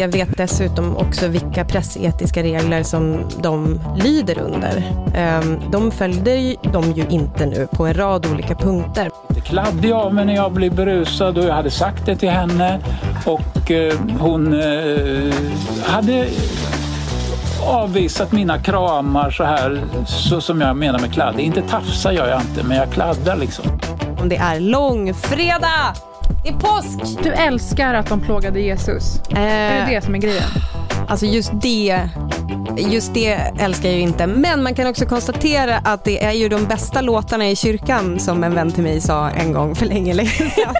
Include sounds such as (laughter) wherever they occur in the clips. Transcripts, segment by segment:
Jag vet dessutom också vilka pressetiska regler som de lyder under. Ehm, De följde de ju inte nu på en rad olika punkter. Det kladde jag mig när jag blev berusad och jag hade sagt det till henne. Och eh, hon eh, hade avvisat mina kramar så här, så som jag menar med kladd. Inte tafsar gör jag inte, men jag kladdar liksom. Om det är långfredag! Det är påsk! Du älskar att de plågade Jesus. Är det det som är grejen? Alltså just det, just det älskar jag ju inte. Men man kan också konstatera att det är ju de bästa låtarna i kyrkan som en vän till mig sa en gång för länge, länge sedan.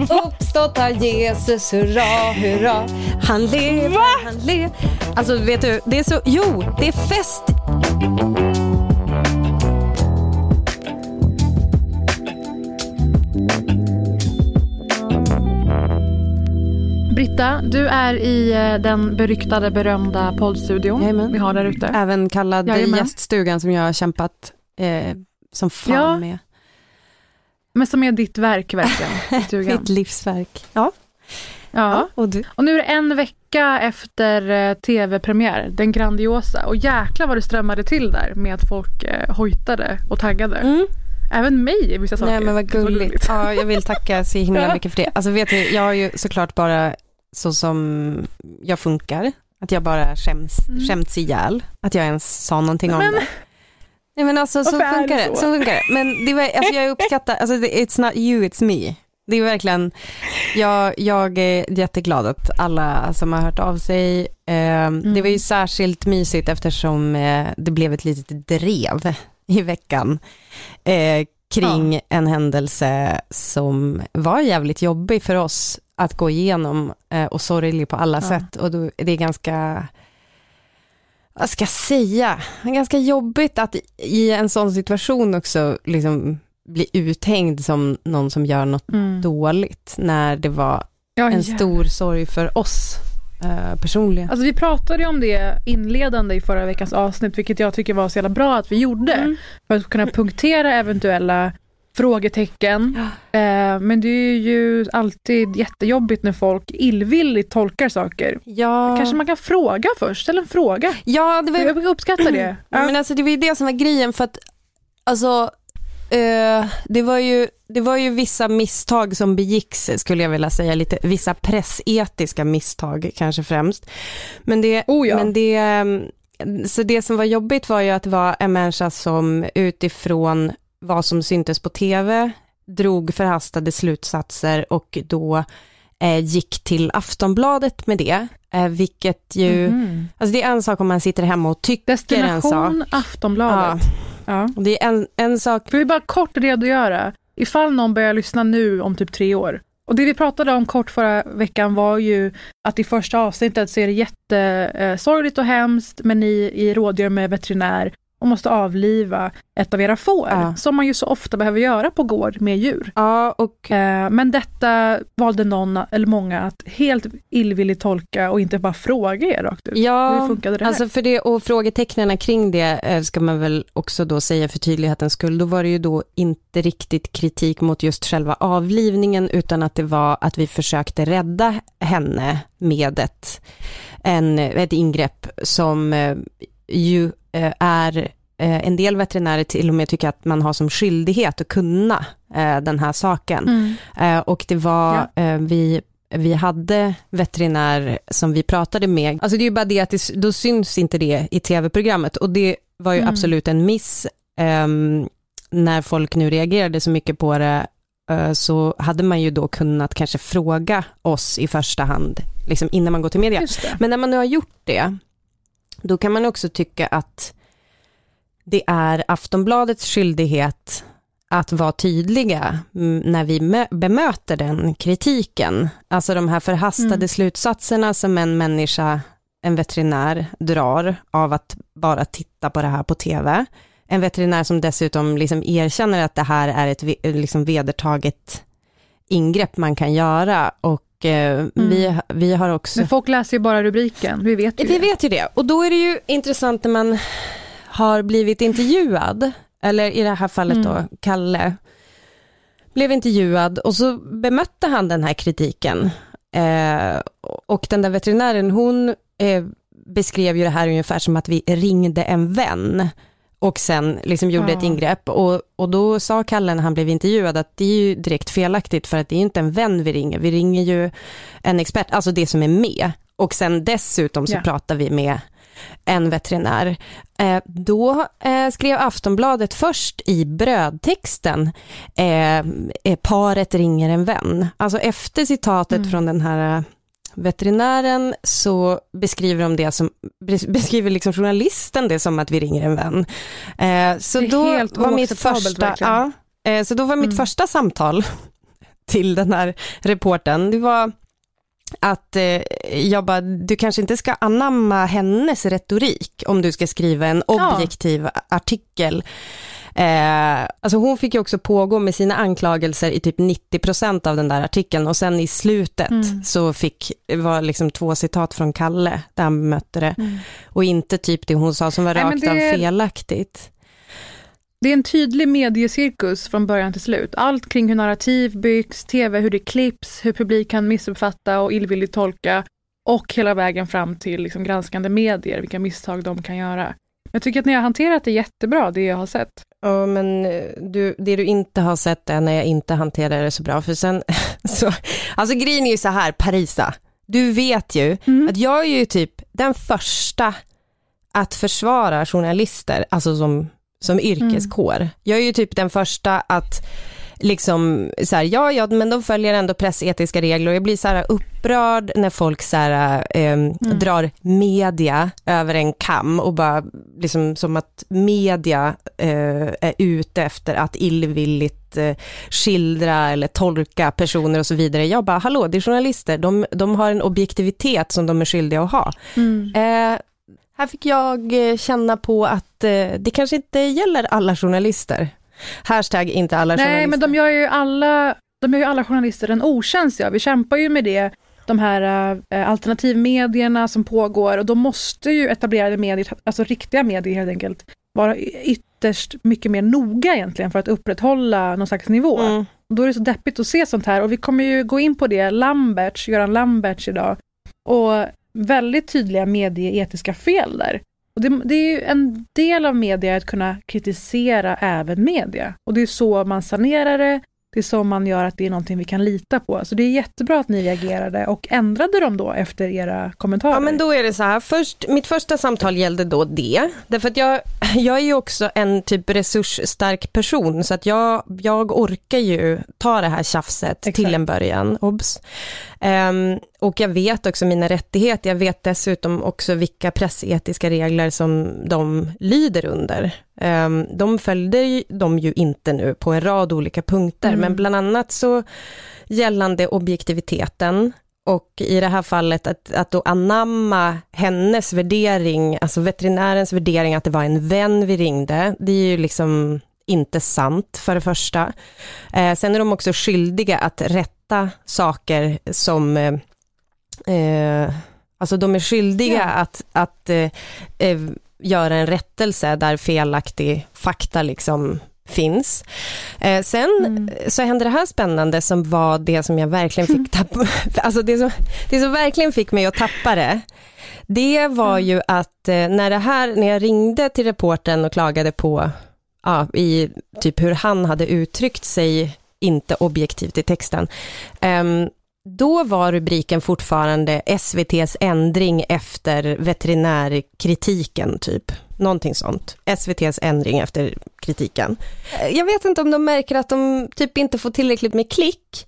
(laughs) Uppstått har Jesus, hurra, hurra. Han lever, han lever. Alltså vet du, det är så, jo, det är fest. Britta, du är i eh, den beryktade berömda poddstudion Jajamän. vi har där ute. Även kallad Jajamän. gäststugan som jag har kämpat eh, som fan Ja. med. Men som är ditt verk verkligen, (laughs) stugan. Mitt livsverk. Ja. Ja. Och du? Och nu är det en vecka efter eh, tv-premiär, den grandiosa. Och jäklar vad det strömmade till där med att folk eh, hojtade och taggade. Mm. Även mig i vissa saker. Nej men vad gulligt. Ja, jag vill tacka så himla (laughs) mycket för det. Alltså vet du, jag har ju såklart bara så som jag funkar. Att jag bara skäms, Mm. skämts ihjäl. Att jag ens sa någonting om Men- det. Nej men alltså så funkar det så? Så funkar det. Men det var, alltså, jag uppskattar, alltså it's not you, it's me. Det är verkligen, jag, jag är jätteglad att alla som har hört av sig, eh, det var ju särskilt mysigt eftersom eh, det blev ett litet drev i veckan eh, kring en händelse som var jävligt jobbig för oss att gå igenom eh, och sorglig på alla Ja. sätt. Och då, det är ganska, vad ska jag säga, ganska jobbigt att i en sån situation också liksom bli uthängd som någon som gör något Mm. dåligt, när det var Ja, en jävlar. stor sorg för oss eh, personligen. Alltså vi pratade ju om det inledande i förra veckans avsnitt, vilket jag tycker var så jävla bra att vi gjorde. Mm. För att kunna punktera eventuella frågetecken. Eh, men det är ju alltid jättejobbigt när folk illvilligt tolkar saker. Ja, Kanske man kan fråga först, ställa en fråga. ja det var Jag uppskattar det. (clears throat) Ja. Men alltså det var ju det som var grejen för att alltså eh, det, var ju, det var ju vissa misstag som begicks skulle jag vilja säga, lite, vissa pressetiska misstag kanske främst. Men det, Oh ja. men det, eh, så det som var jobbigt var ju att det var en människa som utifrån vad som syntes på tv drog förhastade slutsatser och då eh, gick till Aftonbladet med det, eh, vilket ju, Mhm. alltså det är en sak om man sitter hemma och tycker en sak. Destination Aftonbladet. Ja. Och Det är en, en sak, Får vi bara kort redogöra, ifall någon börjar lyssna nu om typ tre år. Och det vi pratade om kort förra veckan var ju att i första avsnittet så är det jättesorgligt och hemskt, men ni i rådgör med veterinär och måste avliva ett av era får, Ja. som man ju så ofta behöver göra på gård med djur. ja och Eh, Men detta valde någon, eller många, att helt illvilligt tolka och inte bara fråga er rakt ut. Hur ja, funkade det här? alltså för det och frågetecknen kring det eh, ska man väl också då säga för tydlighetens skull, då var det ju då inte riktigt kritik mot just själva avlivningen, utan att det var att vi försökte rädda henne med ett, en, ett ingrepp som eh, ju är eh, en del veterinärer till och med tycker att man har som skyldighet att kunna eh, den här saken. Mm. Eh, och det var, Ja. eh, vi, vi hade veterinär som vi pratade med, alltså det är ju bara det att det, då syns inte det i tv-programmet och det var ju Mm. absolut en miss ehm, när folk nu reagerade så mycket på det eh, så hade man ju då kunnat kanske fråga oss i första hand, liksom innan man går till media. Men när man nu har gjort det, då kan man också tycka att det är Aftonbladets skyldighet att vara tydliga när vi mö- bemöter den kritiken. Alltså de här förhastade Mm. slutsatserna som en människa, en veterinär, drar av att bara titta på det här på tv. En veterinär som dessutom liksom erkänner att det här är ett liksom vedertaget ingrepp man kan göra och eh, vi, vi har också... Men folk läser ju bara rubriken, vi vet ju Vi det. vet ju det. Och då är det ju intressant när man har blivit intervjuad, eller i det här fallet då Mm. Kalle, blev intervjuad och så bemötte han den här kritiken. Eh, och den där veterinären, hon eh, beskrev ju det här ungefär som att vi ringde en vän och sen liksom gjorde Ja. ett ingrepp. Och, och då sa Kalle när han blev intervjuad att det är ju direkt felaktigt för att det är inte en vän vi ringer, vi ringer ju en expert, alltså det som är med. Och sen dessutom så Ja. pratar vi med en veterinär. Eh, då eh, skrev Aftonbladet först i brödtexten, eh, eh, paret ringer en vän. Alltså efter citatet Mm. från den här veterinären så beskriver de det som, bes- (laughs) beskriver liksom journalisten det som att vi ringer en vän. Eh, så då var mitt första, ja, eh, så då var mitt Mm. första samtal (laughs) till den här reporten, det var att eh, jag bara, du kanske inte ska anamma hennes retorik om du ska skriva en Ja. objektiv artikel. Eh, alltså hon fick ju också pågå med sina anklagelser i typ 90% av den där artikeln och sen i slutet Mm. så fick, var liksom två citat från Kalle där han bemötte det Mm. och inte typ det hon sa som var rakt av felaktigt. Det är en tydlig mediecirkus från början till slut. Allt kring hur narrativ byggs, tv, hur det klipps, hur publik kan missuppfatta och illvilligt tolka och hela vägen fram till liksom granskande medier, vilka misstag de kan göra. Jag tycker att ni har hanterat det jättebra, det jag har sett. Ja, men eh, du, det du inte har sett är när jag inte hanterar det så bra, för sen, (laughs) så, alltså grejen är ju så här, Parisa, du vet ju Mm. att jag är ju typ den första att försvara journalister, alltså som, som yrkeskår. Jag är ju typ den första att liksom så här, ja, ja, men de följer ändå pressetiska regler och jag blir så här upprörd när folk så här, eh, drar media över en kam och bara liksom som att media eh, är ute efter att illvilligt eh, skildra eller tolka personer och så vidare. Jag bara, hallå, det är journalister, de, de har en objektivitet som de är skyldiga att ha. Mm. Eh, här fick jag eh, känna på att det kanske inte gäller alla journalister. Hashtag inte alla Nej, journalister. men de gör ju alla, de gör ju alla journalister en otjänst. Ja. Vi kämpar ju med det, de här äh, alternativmedierna som pågår och då måste ju etablerade medier, alltså riktiga medier helt enkelt, vara ytterst mycket mer noga egentligen för att upprätthålla någon slags nivå. Mm. Då är det så deppigt att se sånt här och vi kommer ju gå in på det, Lamberts, Göran Lamberts idag. Och väldigt tydliga medieetiska fel där. Och det, det är ju en del av media att kunna kritisera även media. Och det är så man sanerar det, det är så man gör att det är någonting vi kan lita på. Så det är jättebra att ni reagerade och ändrade dem då efter era kommentarer. Ja men då är det så här, först, mitt första samtal gällde då det, därför att jag, jag är ju också en typ resursstark person, så att jag, jag orkar ju ta det här tjafset Exakt. till en början, obs. Ehm, och jag vet också mina rättigheter, jag vet dessutom också vilka pressetiska regler som de lyder under. Um, de följde de ju inte nu på en rad olika punkter, Mm. men bland annat så gällande objektiviteten, och i det här fallet att, att då anamma hennes värdering, alltså veterinärens värdering att det var en vän vi ringde, det är ju liksom inte sant för det första. Eh, sen är de också skyldiga att rätta saker som, eh, eh, alltså de är skyldiga Ja. att, att eh, eh, göra en rättelse där felaktig fakta liksom finns. Eh, sen mm. så hände det här spännande som var det som jag verkligen fick (laughs) tappa, alltså det som, det som verkligen fick mig att tappa det, det var mm. ju att eh, när det här, när jag ringde till reporten och klagade på, ja, i typ hur han hade uttryckt sig, inte objektivt i texten, um, då var rubriken fortfarande SVTs ändring efter veterinärkritiken, typ. Någonting sånt. SVTs ändring efter kritiken. Eh, jag vet inte om de märker att de typ inte får tillräckligt med klick,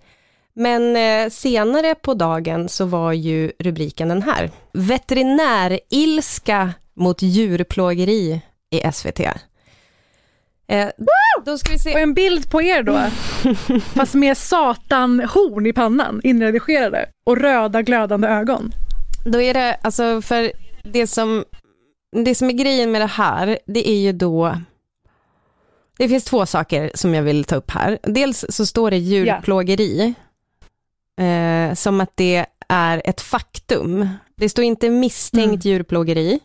men eh, senare på dagen så var ju rubriken den här. Veterinärilska mot djurplågeri i SVT. Eh, då ska vi se. Och en bild på er då, (laughs) fast med satanhorn i pannan, inredigerade, och röda glödande ögon. Då är det, alltså för det som, det som är grejen med det här, det är ju då, det finns två saker som jag vill ta upp här. Dels så står det djurplågeri, yeah. eh, som att det är ett faktum. Det står inte misstänkt mm. djurplågeri.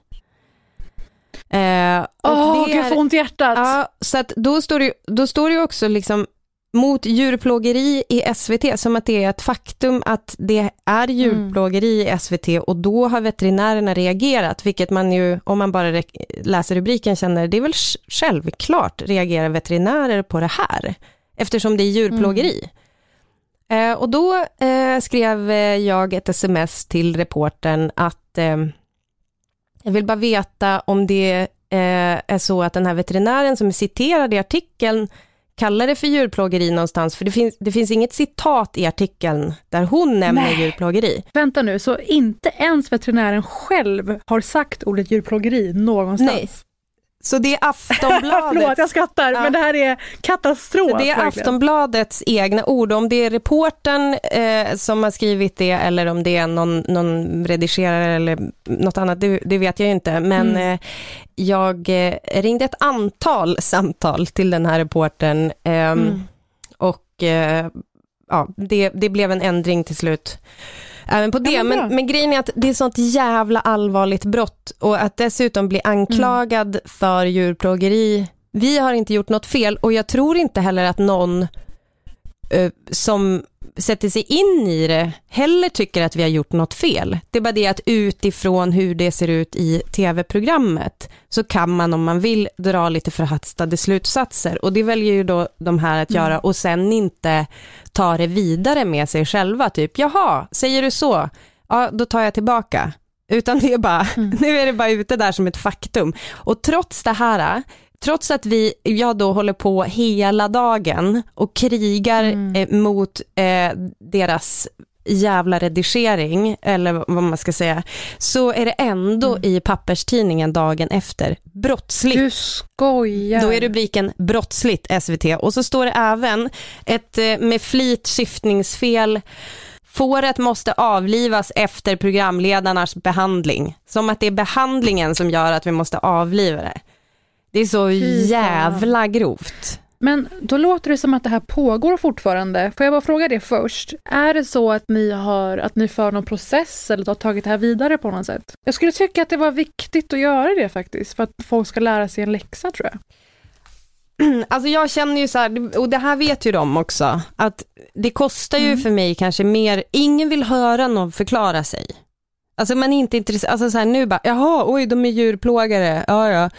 Eh, Åh, gud, jag får ont i hjärtat. Ja, så att då står det, då står det också liksom mot djurplågeri i SVT, som att det är ett faktum att det är mm. djurplågeri i SVT och då har veterinärerna reagerat, vilket man ju, om man bara läser rubriken, känner, det är väl självklart reagerar veterinärer på det här, eftersom det är djurplågeri. Mm. Eh, och då eh, skrev jag ett sms till reporten att eh, jag vill bara veta om det eh, är så att den här veterinären som är citerad i artikeln kallar det för djurplågeri någonstans, för det finns, det finns inget citat i artikeln där hon nämner Nej. djurplågeri. Vänta nu, så inte ens veterinären själv har sagt ordet djurplågeri någonstans? Nej. Så det är Aftonbladet. (laughs) Förlåt, jag skrattar, ja. men det här är katastrof. Det är verkligen. Aftonbladets egna ord. Om det är reporten eh, som har skrivit det eller om det är någon, någon redigerare eller något annat, det, det vet jag inte. Men mm. eh, jag eh, ringde ett antal (laughs) samtal till den här reporten ehm, mm. och eh, ja, det, det blev en ändring till slut även på det. Ja, men, men, grejen är att det är sånt jävla allvarligt brott och att dessutom bli anklagad mm. för djurplågeri. Vi har inte gjort något fel och jag tror inte heller att någon uh, som sätter sig in i det heller tycker att vi har gjort något fel. Det är bara det att utifrån hur det ser ut i tv-programmet så kan man om man vill dra lite förhastade slutsatser och det väljer ju då de här att mm. göra och sen inte ta det vidare med sig själva, typ jaha, säger du så, ja då tar jag tillbaka. Utan det är bara, mm. (laughs) nu är det bara ute där som ett faktum. Och trots det här trots att vi, jag då håller på hela dagen och krigar mm. eh, mot eh, deras jävla redigering, eller vad man ska säga, så är det ändå mm. i papperstidningen dagen efter brottsligt. Du skojar. Då är rubriken brottsligt SVT och så står det även ett eh, med flit syftningsfel Fåret måste avlivas efter programledarnas behandling. Som att det är behandlingen som gör att vi måste avliva det. Det är så jävla grovt. Men då låter det som att det här pågår fortfarande. Får jag bara fråga det först? Är det så att ni har, att ni för någon process eller har tagit det här vidare på något sätt? Jag skulle tycka att det var viktigt att göra det faktiskt, för att folk ska lära sig en läxa tror jag. (clears throat) Alltså jag känner ju så här, och det här vet ju de också, att det kostar ju mm. för mig kanske mer, ingen vill höra någon förklara sig. Alltså man är inte intresserad, alltså så här, nu bara, jaha, oj de är djurplågare, ja ja.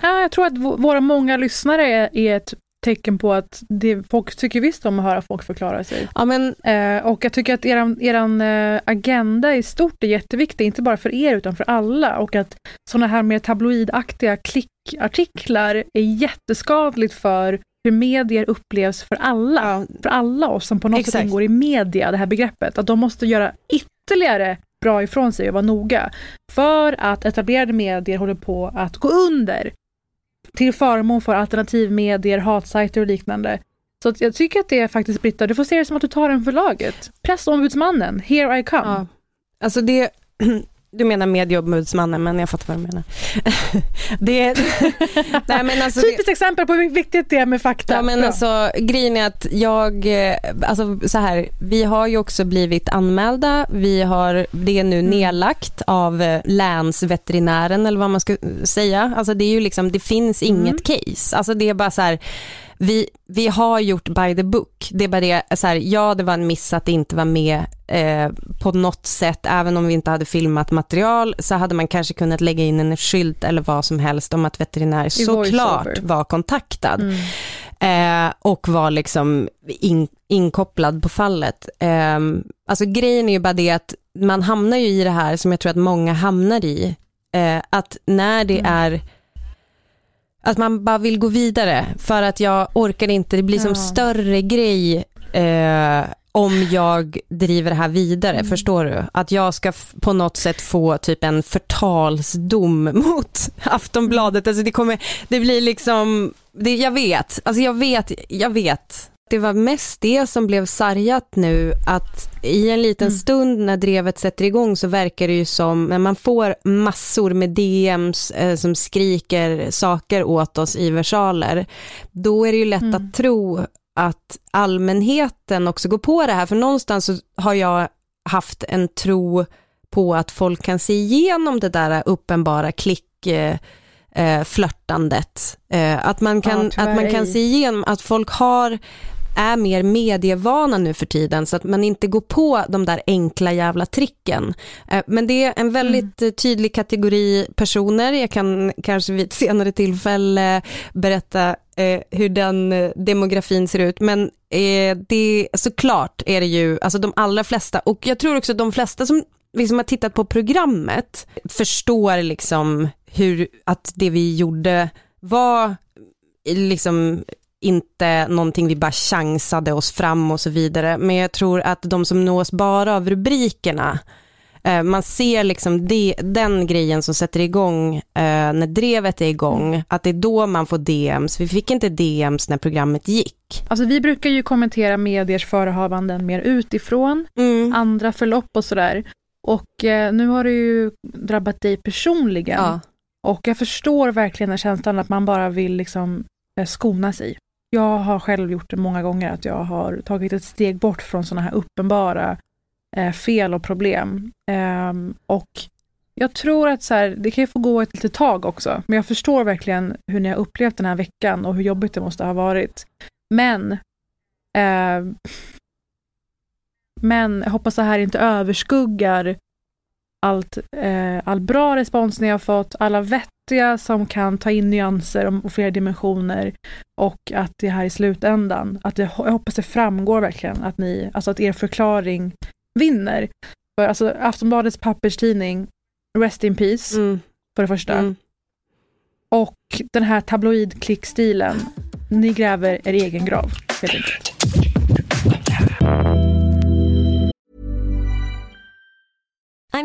Ja, jag tror att våra många lyssnare är, ett tecken på att det, folk tycker visst om att höra folk förklara sig. Ja, men... Eh, och jag tycker att er eran eh, agenda i stort är jätteviktig, inte bara för er utan för alla. Och att sådana här mer tabloidaktiga klickartiklar är jätteskadligt för hur medier upplevs för alla. Ja. För alla oss som på något Exakt. sätt ingår i media, det här begreppet. Att de måste göra ytterligare bra ifrån sig och vara noga. För att etablerade medier håller på att gå under till förmån för alternativmedier, hatsajter och liknande. Så jag tycker att det är faktiskt, Britta, du får se det som att du tar en för laget. Pressombudsmannen, here I come. Ja. Alltså det, (clears throat) du menar medieombudsmannen, men jag fattar vad du menar. (laughs) det, (laughs) nej, men alltså, Typiskt det, exempel på hur viktigt det är med fakta. Ja, men alltså, grejen är att jag, eh, alltså så här, vi har ju också blivit anmälda, vi har, det är nu mm. nedlagt av eh, länsveterinären eller vad man ska säga. Alltså det är ju liksom, det finns inget mm. case. Alltså det är bara så här, vi, vi har gjort by the book. Det är bara det, så här, ja det var en miss att det inte var med eh, på något sätt, även om vi inte hade filmat material, så hade man kanske kunnat lägga in en skylt eller vad som helst om att veterinär såklart var kontaktad. Mm. Eh, och var liksom in, inkopplad på fallet. Eh, alltså grejen är ju bara det att man hamnar ju i det här som jag tror att många hamnar i, eh, att när det mm. är att man bara vill gå vidare för att jag orkar inte, det blir som ja. större grej eh, om jag driver det här vidare, mm. förstår du? Att jag ska på något sätt få typ en förtalsdom (laughs) mot Aftonbladet, alltså det kommer, det blir liksom, det, jag vet, alltså jag vet, jag vet det var mest det som blev sargat nu, att i en liten mm. stund när drevet sätter igång så verkar det ju som, när man får massor med DMs eh, som skriker saker åt oss i versaler, då är det ju lätt mm. att tro att allmänheten också går på det här, för någonstans så har jag haft en tro på att folk kan se igenom det där uppenbara klick eh, eh flörtandet. Eh, att, man kan, ja, att man kan se igenom att folk har är mer medievana nu för tiden så att man inte går på de där enkla jävla tricken. Eh, men det är en väldigt mm. tydlig kategori personer, jag kan kanske vid ett senare tillfälle berätta eh, hur den eh, demografin ser ut, men eh, det såklart är det ju, alltså de allra flesta, och jag tror också de flesta som liksom har tittat på programmet förstår liksom hur, att det vi gjorde var liksom inte någonting vi bara chansade oss fram och så vidare. Men jag tror att de som nås bara av rubrikerna, eh, man ser liksom det, den grejen som sätter igång eh, när drevet är igång, att det är då man får DMs. Vi fick inte DMs när programmet gick. Alltså vi brukar ju kommentera mediers förehavanden mer utifrån, mm. andra förlopp och sådär. Och eh, nu har det ju drabbat dig personligen. Ja. Och jag förstår verkligen den känslan att man bara vill liksom skona sig. Jag har själv gjort det många gånger, att jag har tagit ett steg bort från sådana här uppenbara eh, fel och problem. Eh, och jag tror att så här, det kan ju få gå ett litet tag också, men jag förstår verkligen hur ni har upplevt den här veckan och hur jobbigt det måste ha varit. Men eh, men jag hoppas det här inte överskuggar allt, eh, all bra respons ni har fått, alla vettiga som kan ta in nyanser och flera dimensioner och att det här i slutändan, att det, jag hoppas det framgår verkligen att ni, alltså att er förklaring vinner. För alltså Aftonbladets papperstidning, Rest in Peace, mm. för det första. Mm. Och den här tabloidklickstilen, ni gräver er egen grav, helt enkelt.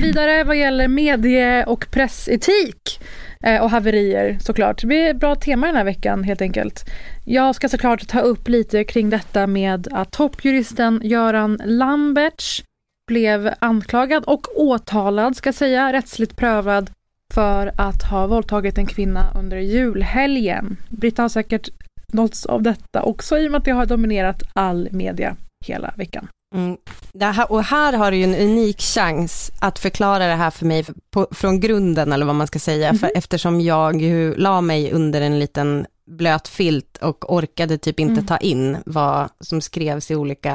Vidare vad gäller medie och pressetik eh, och haverier såklart. Det blir ett bra tema den här veckan helt enkelt. Jag ska såklart ta upp lite kring detta med att toppjuristen Göran Lamberts blev anklagad och åtalad, ska säga, rättsligt prövad för att ha våldtagit en kvinna under julhelgen. Britta har säkert nåtts av detta också i och med att det har dominerat all media hela veckan. Mm. Här, och här har du ju en unik chans att förklara det här för mig på, från grunden eller vad man ska säga, mm för mhm. eftersom jag ju la mig under en liten blöt filt och orkade typ inte mm. ta in vad som skrevs i olika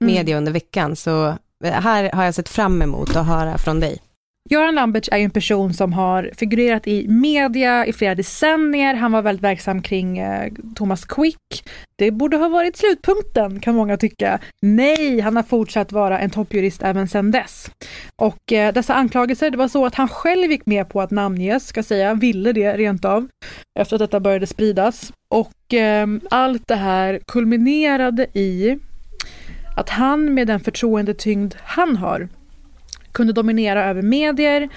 mm. media under veckan, så här har jag sett fram emot att höra från dig. Göran Lambertz är ju en person som har figurerat i media i flera decennier. Han var väldigt verksam kring eh, Thomas Quick. Det borde ha varit slutpunkten kan många tycka. Nej, han har fortsatt vara en toppjurist även sedan dess. Och eh, dessa anklagelser, det var så att han själv gick med på att namnges, ska säga, ville det rent av, efter att detta började spridas. Och eh, allt det här kulminerade i att han med den förtroendetyngd han har kunde dominera över medier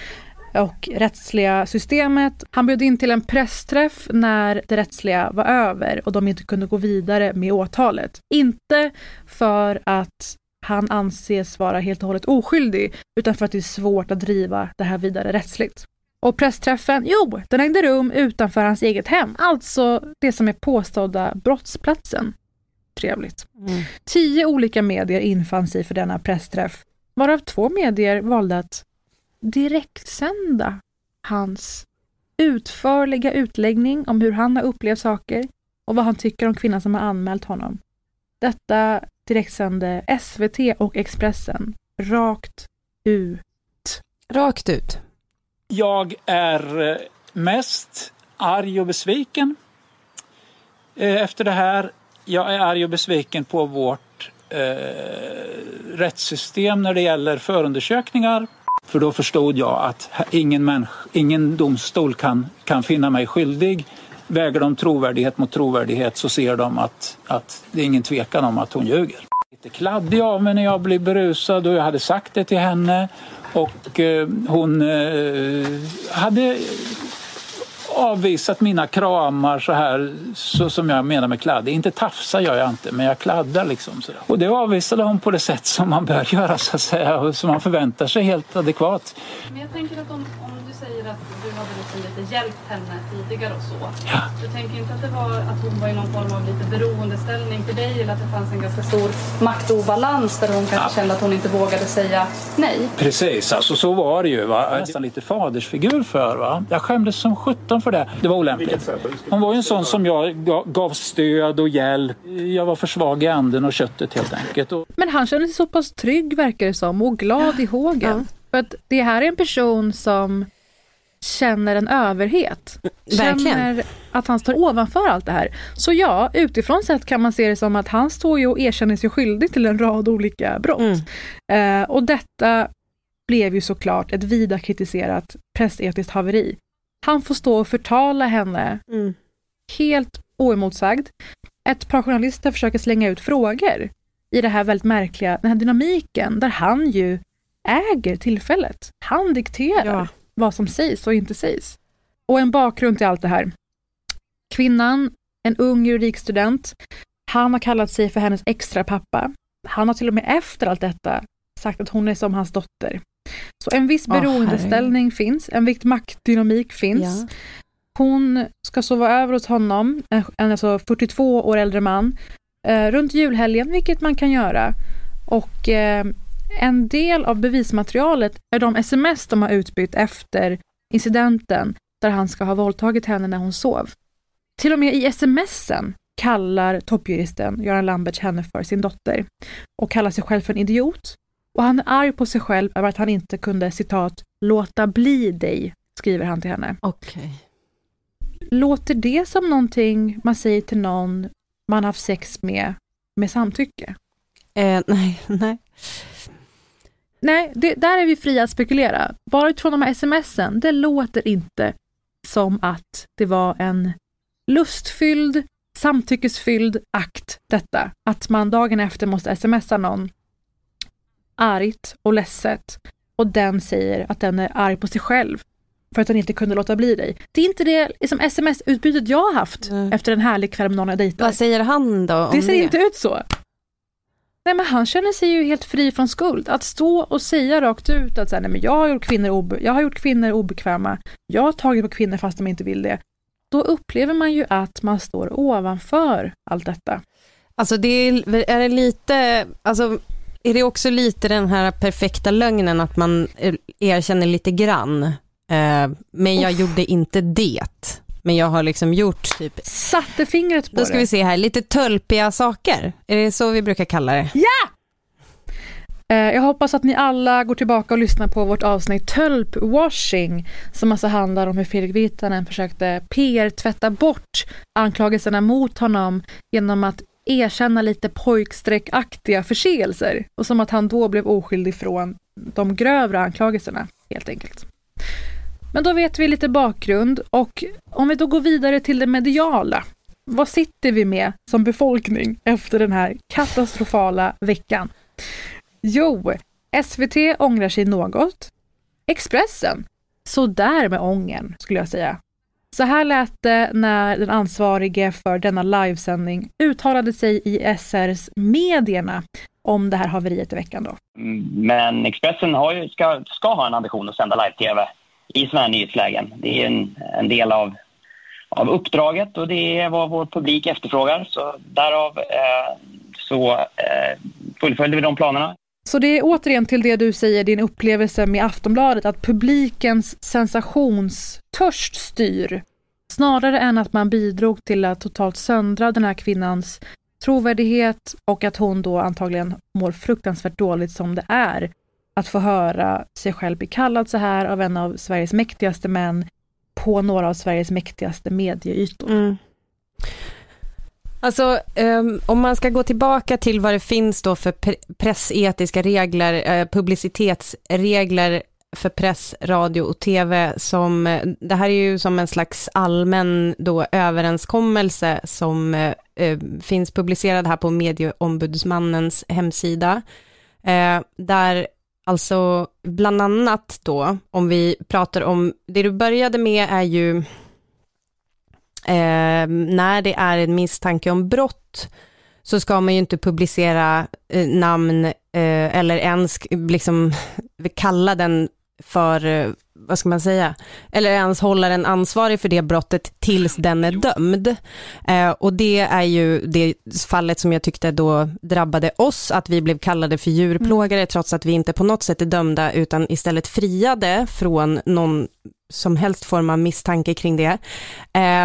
och rättsliga systemet. Han bjöd in till en pressträff när det rättsliga var över och de inte kunde gå vidare med åtalet. Inte för att han anses vara helt och hållet oskyldig, utan för att det är svårt att driva det här vidare rättsligt. Och pressträffen, jo, den ägde rum utanför hans eget hem, alltså det som är påstådda brottsplatsen. Trevligt. Mm. Tio olika medier infann sig för denna pressträff varav två medier valde att direktsända hans utförliga utläggning om hur han har upplevt saker och vad han tycker om kvinnan som har anmält honom. Detta direktsände SVT och Expressen rakt ut. Rakt ut. Jag är eh, mest arg och besviken eh, efter det här. Jag är arg och besviken på vårt eh, rättssystem när det gäller förundersökningar. För då förstod jag att ingen, människa, ingen domstol kan, kan finna mig skyldig. Väger de trovärdighet mot trovärdighet så ser de att, att det är ingen tvekan om att hon ljuger. Lite kladdig av mig när jag blev berusad och jag hade sagt det till henne. Och eh, hon eh, hade avvisat mina kramar så här, så som jag menar med kladd. Inte tafsa gör jag inte, men jag kladdar liksom. Så. Och det avvisade hon på det sätt som man bör göra så att säga, och som man förväntar sig helt adekvat. Men jag tänker att om, om du säger att du hade liksom lite hjälpt henne tidigare och så. Ja. Du tänker inte att det var att hon var i någon form av lite beroendeställning till dig eller att det fanns en ganska stor maktobalans där hon kanske ja. kände att hon inte vågade säga nej? Precis, alltså så var det ju. Va? Nästan lite fadersfigur för. Va? Jag skämdes som sjutton för det. Det var olämpligt. Hon var ju en sån som jag gav stöd och hjälp. Jag var för svag i anden och köttet helt enkelt. Men han kände sig så pass trygg verkar det som och glad i hågen. Ja. För att det här är en person som känner en överhet. Verkligen. Känner att han står ovanför allt det här. Så ja, utifrån sett kan man se det som att han står ju och erkänner sig skyldig till en rad olika brott. Mm. Eh, och detta blev ju såklart ett vida kritiserat pressetiskt haveri. Han får stå och förtala henne mm. helt oemotsagd. Ett par journalister försöker slänga ut frågor i det här väldigt märkliga, den här dynamiken där han ju äger tillfället. Han dikterar. Ja vad som sägs och inte sägs. Och en bakgrund till allt det här. Kvinnan, en ung juridikstudent, han har kallat sig för hennes extra pappa. Han har till och med efter allt detta sagt att hon är som hans dotter. Så en viss beroendeställning oh, finns, en viss maktdynamik finns. Ja. Hon ska sova över hos honom, en alltså 42 år äldre man, eh, runt julhelgen, vilket man kan göra. Och eh, en del av bevismaterialet är de sms de har utbytt efter incidenten där han ska ha våldtagit henne när hon sov. Till och med i smsen kallar toppjuristen Göran Lambertz henne för sin dotter och kallar sig själv för en idiot. Och han är arg på sig själv över att han inte kunde citat ”låta bli dig”, skriver han till henne. Okay. Låter det som någonting man säger till någon man haft sex med, med samtycke? Eh, nej, (laughs) nej. Nej, det, där är vi fria att spekulera. Bara utifrån de här smsen, det låter inte som att det var en lustfylld, samtyckesfylld akt detta. Att man dagen efter måste smsa någon argt och ledset och den säger att den är arg på sig själv för att den inte kunde låta bli dig. Det är inte det liksom, sms-utbytet jag har haft mm. efter en härlig kväll med någon jag dejtar. Vad säger han då? det ser det? inte ut så. Nej men han känner sig ju helt fri från skuld. Att stå och säga rakt ut att så här, nej, men jag, har gjort kvinnor obe, jag har gjort kvinnor obekväma, jag har tagit på kvinnor fast de inte vill det. Då upplever man ju att man står ovanför allt detta. Alltså det är, är det lite, alltså är det också lite den här perfekta lögnen att man erkänner lite grann, eh, men jag Uff. gjorde inte det. Men jag har liksom gjort typ... Satte fingret på det. Då ska det. vi se här, lite tölpiga saker. Är det så vi brukar kalla det? Ja! Eh, jag hoppas att ni alla går tillbaka och lyssnar på vårt avsnitt Tölpwashing som alltså handlar om hur Fredrik Virtanen försökte PR-tvätta bort anklagelserna mot honom genom att erkänna lite pojkstreckaktiga förseelser och som att han då blev oskyldig från de grövre anklagelserna helt enkelt. Men då vet vi lite bakgrund och om vi då går vidare till det mediala. Vad sitter vi med som befolkning efter den här katastrofala veckan? Jo, SVT ångrar sig något. Expressen, så där med ången skulle jag säga. Så här lät det när den ansvarige för denna livesändning uttalade sig i SRs Medierna om det här haveriet i veckan. Då. Mm, men Expressen har ju, ska, ska ha en ambition att sända live-tv i sådana här nyhetslägen. Det är en, en del av, av uppdraget och det är vad vår publik efterfrågar. Så därav eh, så eh, fullföljde vi de planerna. Så det är återigen till det du säger, din upplevelse med Aftonbladet, att publikens sensationstörst styr, snarare än att man bidrog till att totalt söndra den här kvinnans trovärdighet och att hon då antagligen mår fruktansvärt dåligt som det är att få höra sig själv bli kallad så här av en av Sveriges mäktigaste män på några av Sveriges mäktigaste medieytor. Mm. Alltså, um, om man ska gå tillbaka till vad det finns då för pressetiska regler, uh, publicitetsregler för press, radio och tv som, uh, det här är ju som en slags allmän då överenskommelse som uh, finns publicerad här på medieombudsmannens hemsida, där alltså bland annat då, om vi pratar om, det du började med är ju eh, när det är en misstanke om brott så ska man ju inte publicera eh, namn eh, eller ens liksom (laughs) kalla den för, eh, vad ska man säga, eller ens hålla den ansvarig för det brottet tills den är dömd. Eh, och det är ju det fallet som jag tyckte då drabbade oss, att vi blev kallade för djurplågare mm. trots att vi inte på något sätt är dömda utan istället friade från någon som helst form av misstanke kring det.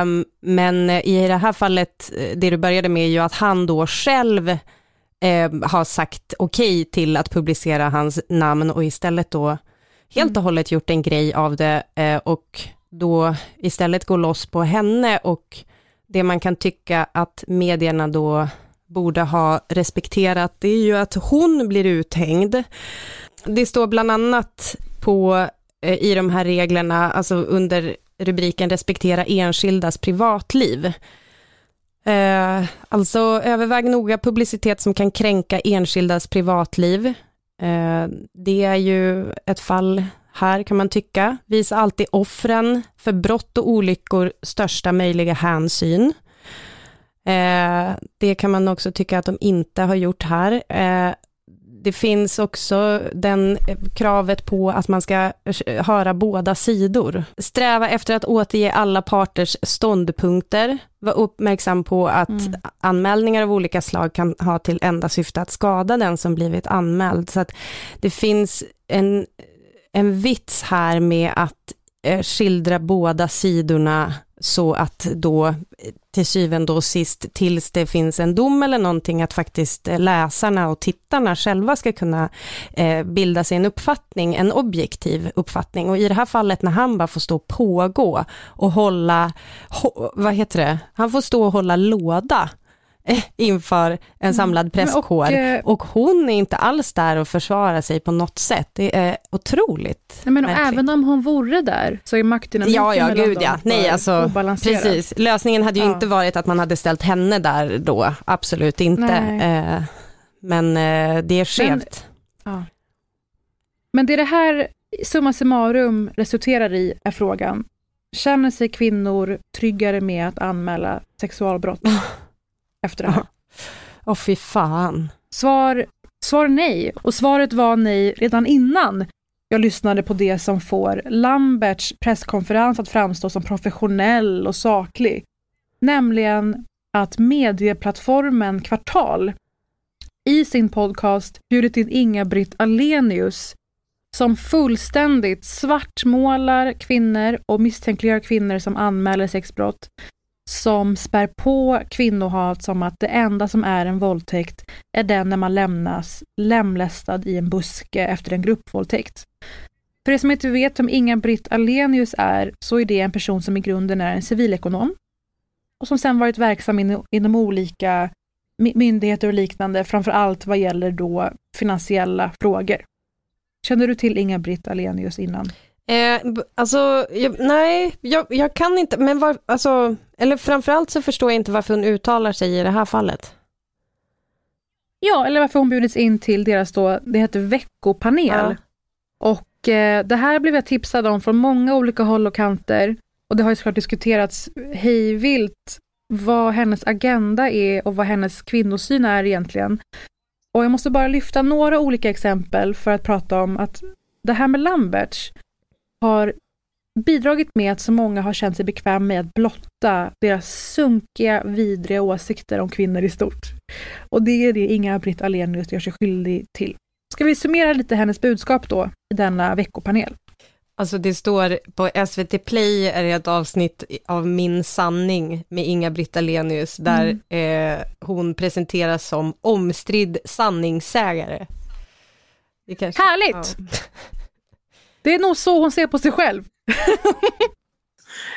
Um, men i det här fallet, eh, det du började med är ju att han då själv um, har sagt okej okay till att publicera hans namn och istället då helt och mm. hållet gjort en grej av det uh, och då istället går loss på henne och det man kan tycka att medierna då borde ha respekterat, det är ju att hon blir uthängd. Det står bland annat på Eh, Eh, i de här reglerna, alltså under rubriken respektera enskildas privatliv. Eh, alltså överväg noga publicitet som kan kränka enskildas privatliv. Eh, det är ju ett fall här kan man tycka. Visa alltid offren för brott och olyckor största möjliga hänsyn. Eh, det kan man också tycka att de inte har gjort här. Eh, det finns också den kravet på att man ska höra båda sidor. Sträva efter att återge alla parters ståndpunkter. Var uppmärksam på att mm. anmälningar av olika slag kan ha till enda syfte att skada den som blivit anmäld. Så att det finns en, en vits här med att eh, Eh, skildra båda sidorna så att då eh, till syvende och sist, tills det finns en dom eller någonting, att faktiskt eh, läsarna och tittarna själva ska kunna eh, bilda sig en uppfattning, en objektiv uppfattning. Och i det här fallet när han bara får stå och pågå och hålla, vad heter det, han får stå och hålla låda (laughs) inför en mm. samlad presskår. Och, eh, och, hon är inte alls där och försvarar sig på något sätt. Det är otroligt Nej, men Även om hon vore där så är maktdynamiken ja, ja, gud, ja. Nej, alltså, precis. Lösningen hade ju ja. inte varit att man hade ställt henne där då, absolut inte. Eh, men eh, det är skevt. Men, ja. men det det här summa summarum resulterar i är frågan, känner sig kvinnor tryggare med att anmäla sexualbrott? (laughs) efter det här? Åh oh, fy fan. Svar, svar nej. Och svaret var nej redan innan jag lyssnade på det som får Lamberts presskonferens att framstå som professionell och saklig. Nämligen att medieplattformen Kvartal i sin podcast bjudit in Inga-Britt Alenius som fullständigt svartmålar kvinnor och misstänkliggör kvinnor som anmäler sexbrott som spär på kvinnohat som att det enda som är en våldtäkt är den när man lämnas lemlästad i en buske efter en gruppvåldtäkt. För er som inte vet vem Inga-Britt Alenius är, så är det en person som i grunden är en civilekonom och som sedan varit verksam in, inom olika myndigheter och liknande, framför allt vad gäller då finansiella frågor. Känner du till Inga-Britt Alenius innan? Eh, alltså, jag, nej, jag, jag, kan inte, men var, alltså, eller framförallt så förstår jag inte varför hon uttalar sig i det här fallet. Ja, eller varför hon bjudits in till deras då, det heter veckopanel. Ja. Och eh, det här blev jag tipsad om från många olika håll och kanter. Och det har ju såklart diskuterats hejvilt vad hennes agenda är och vad hennes kvinnosyn är egentligen. Och jag måste bara lyfta några olika exempel för att prata om att det här med Lamberts har bidragit med att så många har känt sig bekväma med att blotta deras sunkiga, vidriga åsikter om kvinnor i stort. Och det är det Inga-Britt Ahlenius gör sig skyldig till. Ska vi summera lite hennes budskap då i denna veckopanel? Alltså det står på SVT Play är det ett avsnitt av Min sanning med Inga-Britt Ahlenius där mm. eh, hon presenteras som omstridd sanningssägare. Kanske, Härligt! Ja. Det är nog så hon ser på sig själv. (laughs)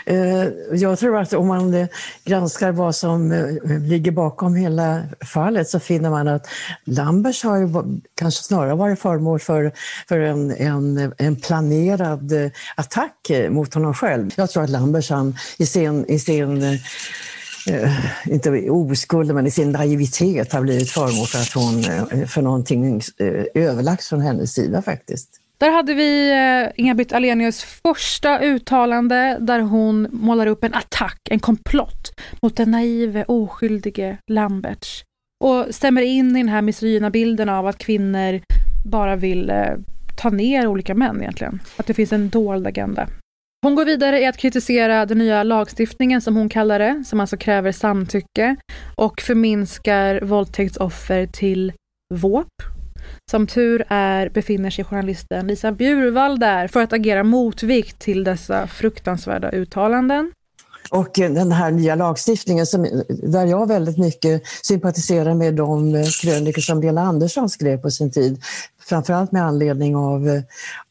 Eh, jag tror att om man eh, granskar vad som eh, ligger bakom hela fallet så finner man att Lambers har ju kanske snarare varit föremål för, för en, en, en planerad attack mot honom själv. Jag tror att Lambers han, i sin, i sin inte oskuld, men i sin naivitet har blivit föremål för, att hon, för någonting överlagt från hennes sida faktiskt. Där hade vi eh, Inga-Britt Ahlenius första uttalande där hon målar upp en attack, en komplott mot den naive, oskyldige Lamberts. Och stämmer in i den här misogyna bilden av att kvinnor bara vill eh, ta ner olika män egentligen. Att det finns en dold agenda. Hon går vidare i att kritisera den nya lagstiftningen som hon kallar det, som alltså kräver samtycke och förminskar våldtäktsoffer till våp, som tur är befinner sig journalisten Lisa Bjurvall där för att agera motvikt till dessa fruktansvärda uttalanden. Och den här nya lagstiftningen som, där jag väldigt mycket sympatiserar med de krönikor som Lena Andersson skrev på sin tid. Framförallt med anledning av,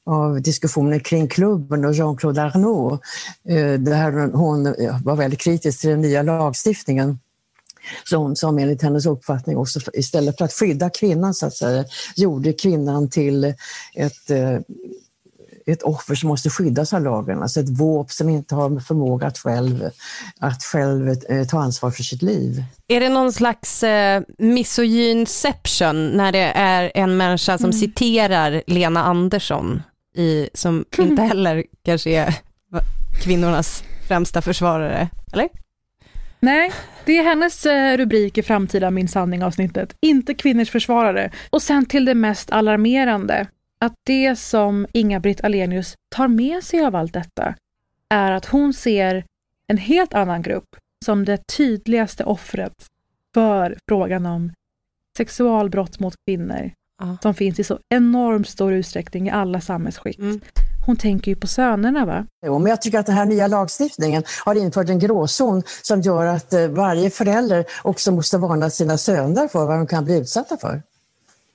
av diskussionen kring klubben och Jean-Claude Arnault. Eh, där hon var väldigt kritisk till den nya lagstiftningen som, som enligt hennes uppfattning också istället för att skydda kvinnan så att säga, gjorde kvinnan till ett eh, ett offer som måste skyddas av lagen, alltså ett våp som inte har förmåga att själv, att själv eh, ta ansvar för sitt liv. Är det någon slags eh, misogynception när det är en människa som mm. citerar Lena Andersson, i, som inte (laughs) heller kanske är kvinnornas främsta försvarare, eller? Nej, det är hennes eh, rubrik i framtida Min sanning-avsnittet. Inte kvinnors försvarare. Och sen till det mest alarmerande. Att det som Inga-Britt Alenius tar med sig av allt detta är att hon ser en helt annan grupp som det tydligaste offret för frågan om sexualbrott mot kvinnor ah. som finns i så enormt stor utsträckning i alla samhällsskikt. Mm. Hon tänker ju på sönerna va? Jo, men jag tycker att den här nya lagstiftningen har infört en gråzon som gör att eh, varje förälder också måste varna sina söner för vad de kan bli utsatta för.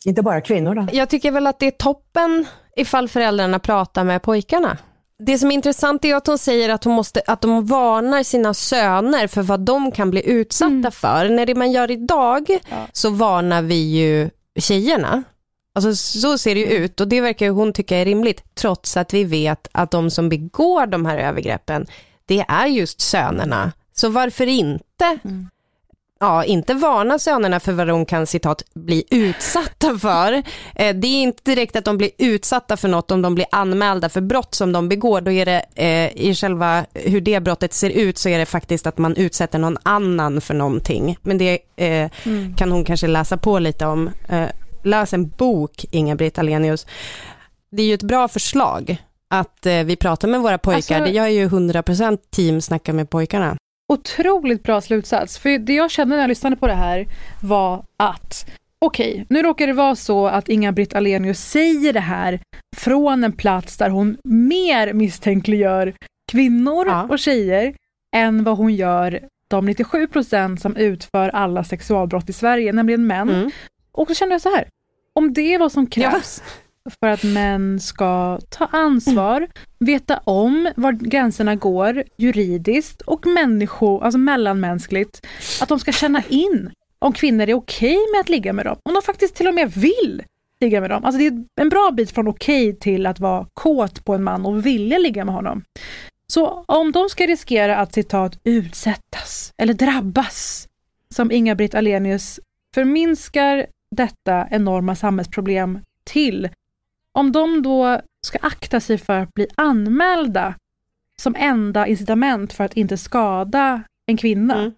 Inte bara kvinnorna. Jag tycker väl att det är toppen ifall föräldrarna pratar med pojkarna. Det som är intressant är att hon säger att, hon måste, att de varnar sina söner för vad de kan bli utsatta mm. för. När det man gör idag ja. så varnar vi ju tjejerna. Alltså så ser det ju ut och det verkar hon tycka är rimligt trots att vi vet att de som begår de här övergreppen det är just sönerna. Så varför inte mm. ja, inte varna sönerna för vad de kan citat bli utsatta för. Eh, det är inte direkt att de blir utsatta för något om de blir anmälda för brott som de begår. Då är det eh, i själva hur det brottet ser ut så är det faktiskt att man utsätter någon annan för någonting. Men det eh, mm. kan hon kanske läsa på lite om. Läs en bok, Inga-Britt Alenius. Det är ju ett bra förslag att eh, vi pratar med våra pojkar. Alltså, det gör ju 100% team snacka med pojkarna. Otroligt bra slutsats. För det jag kände när jag lyssnade på det här var att okej, nu råkar det vara så att Inga-Britt Alenius säger det här från en plats där hon mer misstänkliggör kvinnor ja. och tjejer än vad hon gör de 97 procent som utför alla sexualbrott i Sverige, nämligen män. Mm. Och så kände jag så här, om det är vad som krävs för att män ska ta ansvar, veta om var gränserna går juridiskt och människo, alltså mellanmänskligt, att de ska känna in om kvinnor är okej med att ligga med dem, om de faktiskt till och med vill ligga med dem. Alltså det är en bra bit från okej till att vara kåt på en man och vilja ligga med honom. Så om de ska riskera att citat utsättas eller drabbas, som Inga-Britt Alenius förminskar detta enorma samhällsproblem till, om de då ska akta sig för att bli anmälda som enda incitament för att inte skada en kvinna. Mm.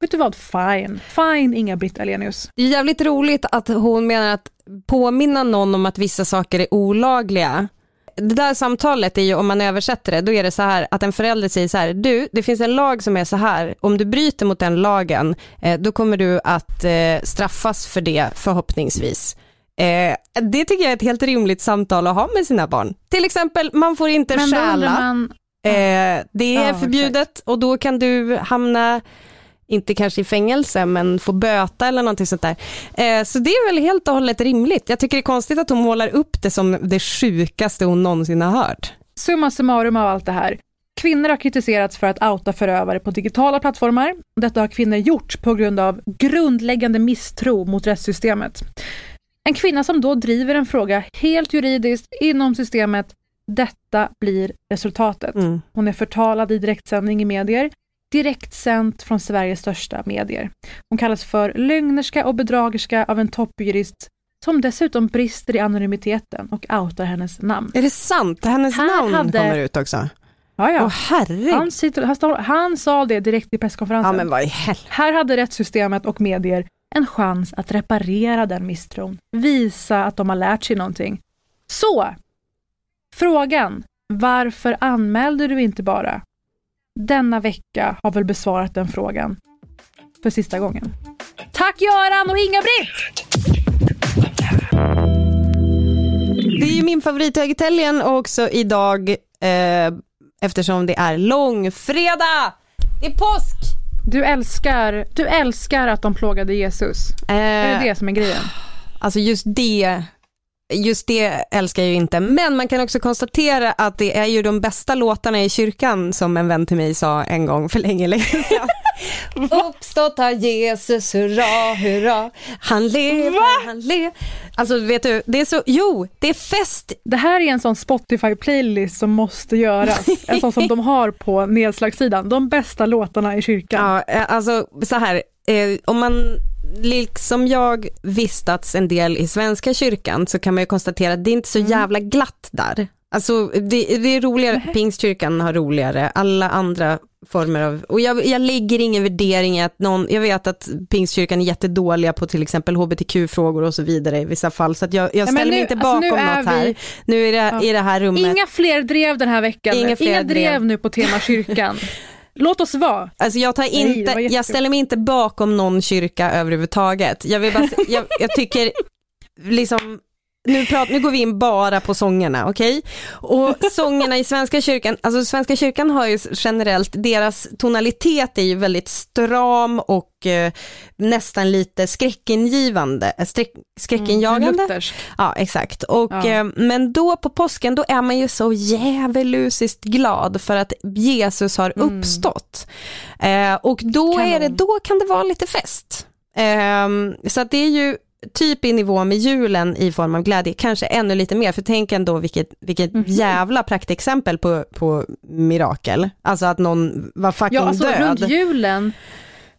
Vet du vad? Fine. Fine Inga-Britt Alenius. Det är jävligt roligt att hon menar att påminna någon om att vissa saker är olagliga. Det där samtalet är ju, om man översätter det, då är det så här att en förälder säger så här, du, det finns en lag som är så här, om du bryter mot den lagen, eh, då kommer du att eh, straffas för det förhoppningsvis. Eh, det tycker jag är ett helt rimligt samtal att ha med sina barn. Till exempel, man får inte Men stjäla. man, det är Ja, förbjudet och då kan du hamna, inte kanske i fängelse, men få böta eller någonting sånt där. Eh, så det är väl helt och hållet rimligt. Jag tycker det är konstigt att hon målar upp det som det sjukaste hon någonsin har hört. Summa summarum av allt det här. Kvinnor har kritiserats för att outa förövare på digitala plattformar. Detta har kvinnor gjort på grund av grundläggande misstro mot rättssystemet. En kvinna som då driver en fråga helt juridiskt inom systemet, detta blir resultatet. Mm. Hon är förtalad i direktsändning i medier, direktsänt från Sveriges största medier. Hon kallas för lögnerska och bedragerska av en toppjurist som dessutom brister i anonymiteten och outar hennes namn. Är det sant? Hennes Här namn hade- kommer ut också. Ja, ja. Herregud. Han, sitter, han, står, han sa det direkt i presskonferensen. Ja men vad i helvete. Här hade rättssystemet och medier en chans att reparera den misstron. Visa att de har lärt sig någonting. Så, frågan, varför anmälde du inte bara? Denna vecka har väl besvarat den frågan för sista gången. Tack Göran och Inga-Britt! Det är ju min favorithögteljen också idag eh, eftersom det är långfredag. Det är påsk. Du älskar, du älskar att de plågade Jesus. Är Eh, det det som är grejen? Alltså just det, just det älskar jag ju inte. Men man kan också konstatera att det är ju de bästa låtarna i kyrkan som en vän till mig sa en gång för länge, länge sedan. (laughs) Uppstått har Jesus, hurra, hurra. Han lever, han lever. Alltså vet du, det är så, jo, det är fest. Det här är en sån Spotify-playlist som måste göras. En sån som de har på nedslagssidan. De bästa låtarna i kyrkan. Ja, eh, alltså så här, eh, om man liksom jag vistats en del i Svenska kyrkan så kan man ju konstatera att det är inte så jävla glatt där. Alltså det, det är roligare, Pingstkyrkan har roligare, alla andra former av, och jag, jag lägger ingen värdering i att någon, jag vet att Pingstkyrkan är jättedåliga på till exempel hbtq-frågor och så vidare i vissa fall, så att jag, jag ställer mig nu- inte alltså, bakom är något här. vi- Nu är det Ja. i det här rummet. Inga fler drev den här veckan. Inga Inga, fler drev. drev. nu på tema kyrkan. (laughs) Låt oss vara. Alltså jag, tar inte, jättekul. jag ställer mig inte bakom någon kyrka överhuvudtaget. Jag, vill bara, jag, jag tycker, liksom, nu, prat, nu går vi in bara på sångerna, okej? Och sångerna i Svenska kyrkan, alltså Svenska kyrkan har ju generellt, deras tonalitet är ju väldigt stram och eh, nästan lite skräckingivande, äh, skräck, skräckinjagande. Luthersk. Ja, exakt. Och, Ja. eh, men då på påsken, då är man ju så djävulusiskt glad för att Jesus har uppstått. Eh, och då, Kanon. är det, då kan det vara lite fest. Eh, så att det är ju typ i nivå med julen i form av glädje, kanske ännu lite mer, för tänk ändå vilket, vilket Mhm. jävla praktexempel på, på mirakel. Alltså att någon var fucking Ja, alltså död. runt julen.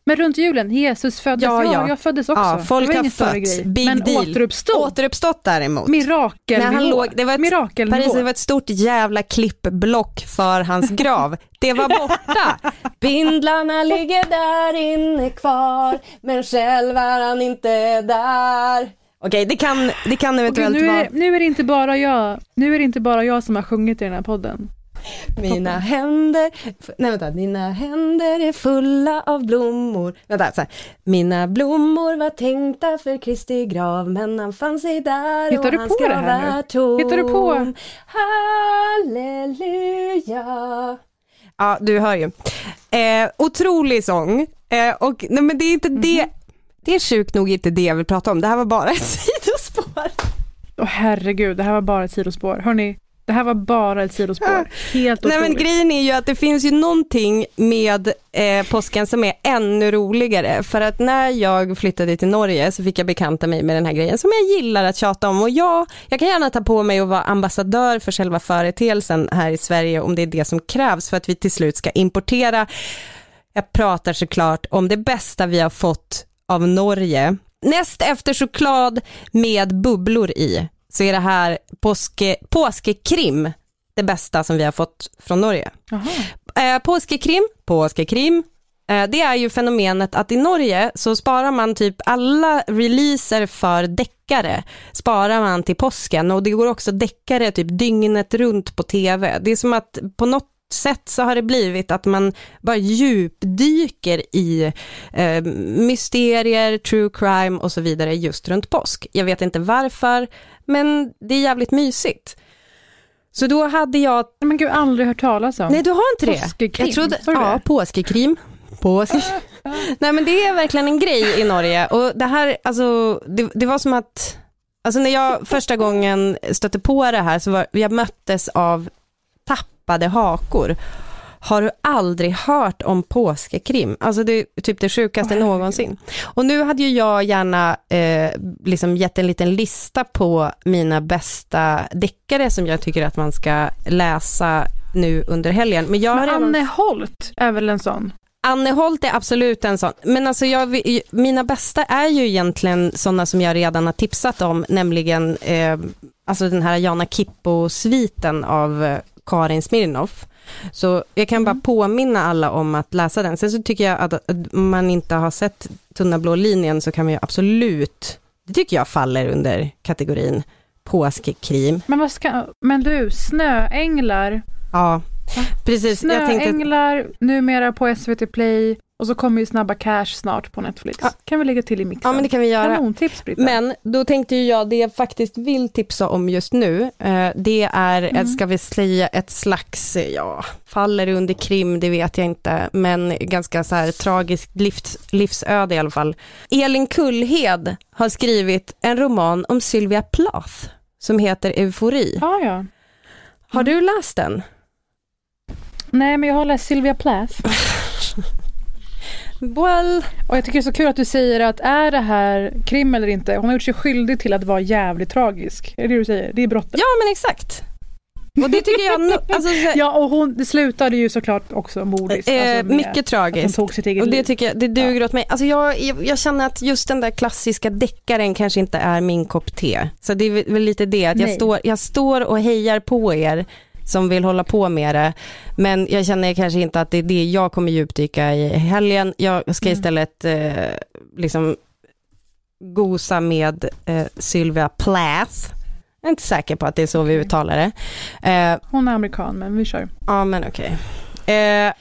Men runt julen, Jesus föddes. Ja, Ja, ja. jag föddes också. Ja, folk det var har fötts. Big Men deal. återuppstod. Återuppstått däremot. Mirakelnivå. När han låg, det var ett, Mirakelnivå. Paris, det var ett stort jävla klippblock för hans (laughs) grav. Det var borta. Bindlarna ligger där inne kvar, men själv är han inte där. Okej, det kan, det kan eventuellt nu, vara nu är det inte bara jag Nu är det inte bara jag som har sjungit i den här podden. Mina händer, nej vänta, mina händer är fulla av blommor. Vänta, så här. Mina blommor var tänkta för Kristi grav, men han fann sig där Hittar och hans grav är tom. Hittar du på? Halleluja. Ja, du hör ju. Eh, otrolig sång. Eh, och nej, men det är inte det, Mhm. det är sjukt nog inte det jag vill prata om. Det här var bara ett (laughs) sidospår. Åh herregud, det här var bara ett sidospår. Hörni, det här var bara ett sidospår. (laughs) Helt Nej men otroligt. grejen är ju att det finns ju någonting med eh, påsken som är ännu roligare. För att när jag flyttade till Norge så fick jag bekanta mig med den här grejen som jag gillar att tjata om. Och jag, jag kan gärna ta på mig att vara ambassadör för själva företeelsen här i Sverige om det är det som krävs för att vi till slut ska importera. Jag pratar såklart om det bästa vi har fått av Norge. Näst efter choklad med bubblor i så är det här påske, påskekrim det bästa som vi har fått från Norge. Eh, påskekrim, påskekrim, eh, det är ju fenomenet att i Norge så sparar man typ alla releaser för deckare sparar man till påsken och det går också deckare typ dygnet runt på tv. Det är som att på något sätt så har det blivit att man bara djupdyker i eh, mysterier, true crime och så vidare just runt påsk. Jag vet inte varför, men det är jävligt mysigt. Så då hade jag Men gud, aldrig hört talas om. Nej, du har inte det? Påskekrim, Jag trodde, ja, påskekrim. Påske... (laughs) Nej men det är verkligen en grej i Norge och det här, alltså det, det var som att, alltså när jag första gången stötte på det här så var, jag möttes av tappade hakor. Har du aldrig hört om påskekrim? Alltså det är typ det sjukaste någonsin. Och nu hade ju jag gärna eh, liksom gett en liten lista på mina bästa deckare som jag tycker att man ska läsa nu under helgen. Men jag Men redan... Anne Holt är väl en sån? Anne Holt är absolut en sån, men alltså jag, mina bästa är ju egentligen sådana som jag redan har tipsat om, nämligen eh, alltså den här Jana Kippo-sviten av eh, Karin Smirnoff. Så jag kan bara påminna alla om att läsa den. Sen så tycker jag att, om man inte har sett Tunna blå linjen så kan man ju absolut, det tycker jag faller under kategorin påskekrim. Men, vad ska, men du, Snöänglar. Ja, precis. Jag tänkte, Snöänglar, numera på SVT Play. Och så kommer ju Snabba Cash snart på Netflix. Ja. Kan vi lägga till i mixen? ja men det kan vi göra. Kanontips Britta. Men då tänkte ju jag, det jag faktiskt vill tipsa om just nu, eh, det är, ett, ska vi säga ett slags, ja, faller under krim, det vet jag inte, men ganska så här tragiskt livs, livsöde i alla fall. Elin Kullhed har skrivit en roman om Sylvia Plath som heter Eufori. Ja, ja. Har du läst den? Nej, men jag har läst Sylvia Plath. (laughs) Well, Och jag tycker det är så kul att du säger att är det här krim eller inte? Hon har gjort sig skyldig till att vara jävligt tragisk. Är det det du säger? Det är brottet. ja men exakt. Och det tycker jag, alltså, så- Ja, och hon, det slutade ju såklart också mordiskt. eh, alltså mycket Att hon tragiskt. tog sitt eget Och det liv. tycker jag, det duger åt mig. Alltså jag, jag, jag känner att just den där klassiska deckaren kanske inte är min kopp te. Så det är väl lite det, att jag Nej. står, jag står och hejar på er som vill hålla på med det. Men jag känner kanske inte att det är det jag kommer djupdyka i helgen. Jag ska istället eh, liksom gosa med eh, Sylvia Plath. Jag är inte säker på att det är så vi uttalar det. Eh, Hon är amerikan, men vi kör. Ja, men okej. Eh,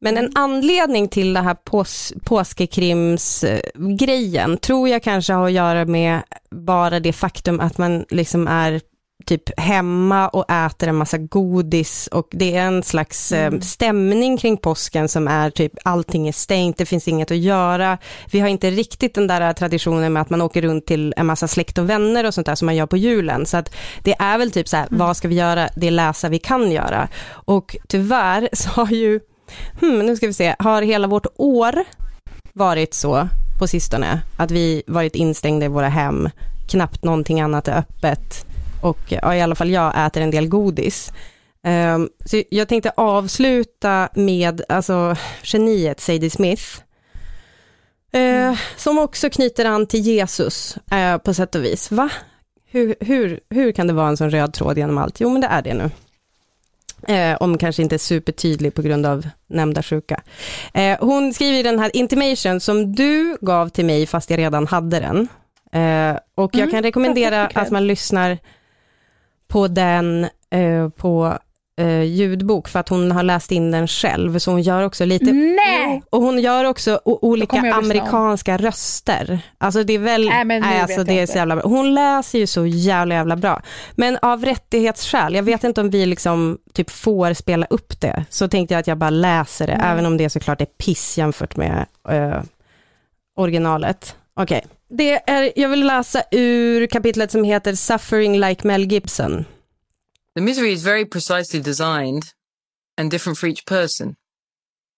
men en anledning till det här pås påskekrims-grejen tror jag kanske har att göra med bara det faktum att man liksom är typ hemma och äter en massa godis och det är en slags eh, stämning kring påsken som är typ allting är stängt, det finns inget att göra. Vi har inte riktigt den där traditionen med att man åker runt till en massa släkt och vänner och sånt där som man gör på julen. Så att det är väl typ så här, vad ska vi göra? Det är läsa vi kan göra. Och tyvärr (laughs) så har ju, hmm, nu ska vi se, har hela vårt år varit så på sistone, att vi varit instängda i våra hem, knappt någonting annat är öppet och ja, i alla fall jag äter en del godis. Ehm, så jag tänkte avsluta med alltså, geniet Sadie Smith, eh, som också knyter an till Jesus eh, på sätt och vis. Va? Hur, hur, hur kan det vara en sån röd tråd genom allt? Jo, men det är det nu. Eh, om kanske inte supertydlig på grund av nämnda sjuka. Eh, hon skriver i den här intimation som du gav till mig fast jag redan hade den. Eh, och jag Mm, kan rekommendera perfekt, att man lyssnar på den eh, på eh, ljudbok för att hon har läst in den själv, så hon gör också lite... Nej! Och hon gör också olika amerikanska röster. Alltså det är väl... Nej, men nej, alltså det är så jävla bra. Hon läser ju så jävla jävla bra. Men av rättighetsskäl, jag vet inte om vi liksom typ får spela upp det, så tänkte jag att jag bara läser det, Mm. även om det såklart är piss jämfört med eh, originalet. Okej. Det är, jag vill läsa ur kapitlet som heter Suffering like Mel Gibson. The misery is very precisely designed and different for each person.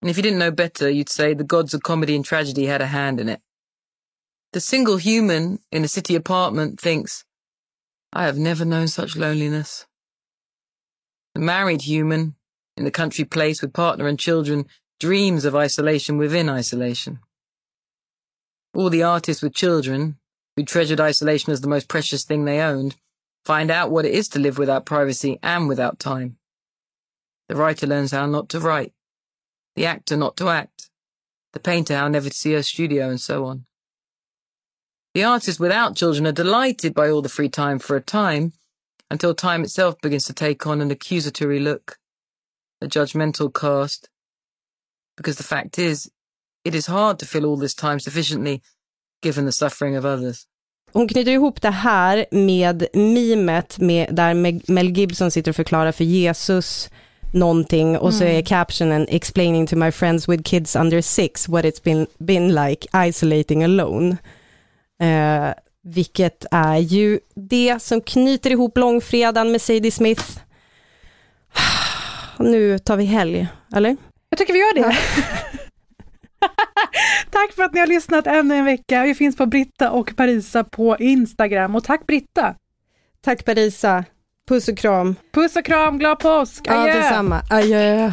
And if you didn't know better, you'd say the gods of comedy and tragedy had a hand in it. The single human in a city apartment thinks, I have never known such loneliness. The married human in the country place with partner and children dreams of isolation within isolation. All the artists with children, who treasured isolation as the most precious thing they owned, find out what it is to live without privacy and without time. The writer learns how not to write, the actor not to act, the painter how never to see her studio, and so on. The artists without children are delighted by all the free time for a time, until time itself begins to take on an accusatory look, a judgmental cast. Because the fact is, it is hard to fill all this time sufficiently, given the suffering of others. Hon knyter ihop det här med mimet med, där Mel Gibson sitter och förklarar för Jesus någonting och så är captionen explaining to my friends with kids under six what it's been, been like isolating alone. Eh, vilket är ju det som knyter ihop långfredagen med Sadie Smith. (sighs) Nu tar vi helg, eller? Jag tycker vi gör det. (laughs) (laughs) (laughs) tack för att ni har lyssnat ännu en vecka. Vi finns på Britta och Parisa på Instagram. Och tack Britta! Tack Parisa. Puss och kram. Puss och kram, glad påsk! Ja, Adjö. detsamma. Adjö.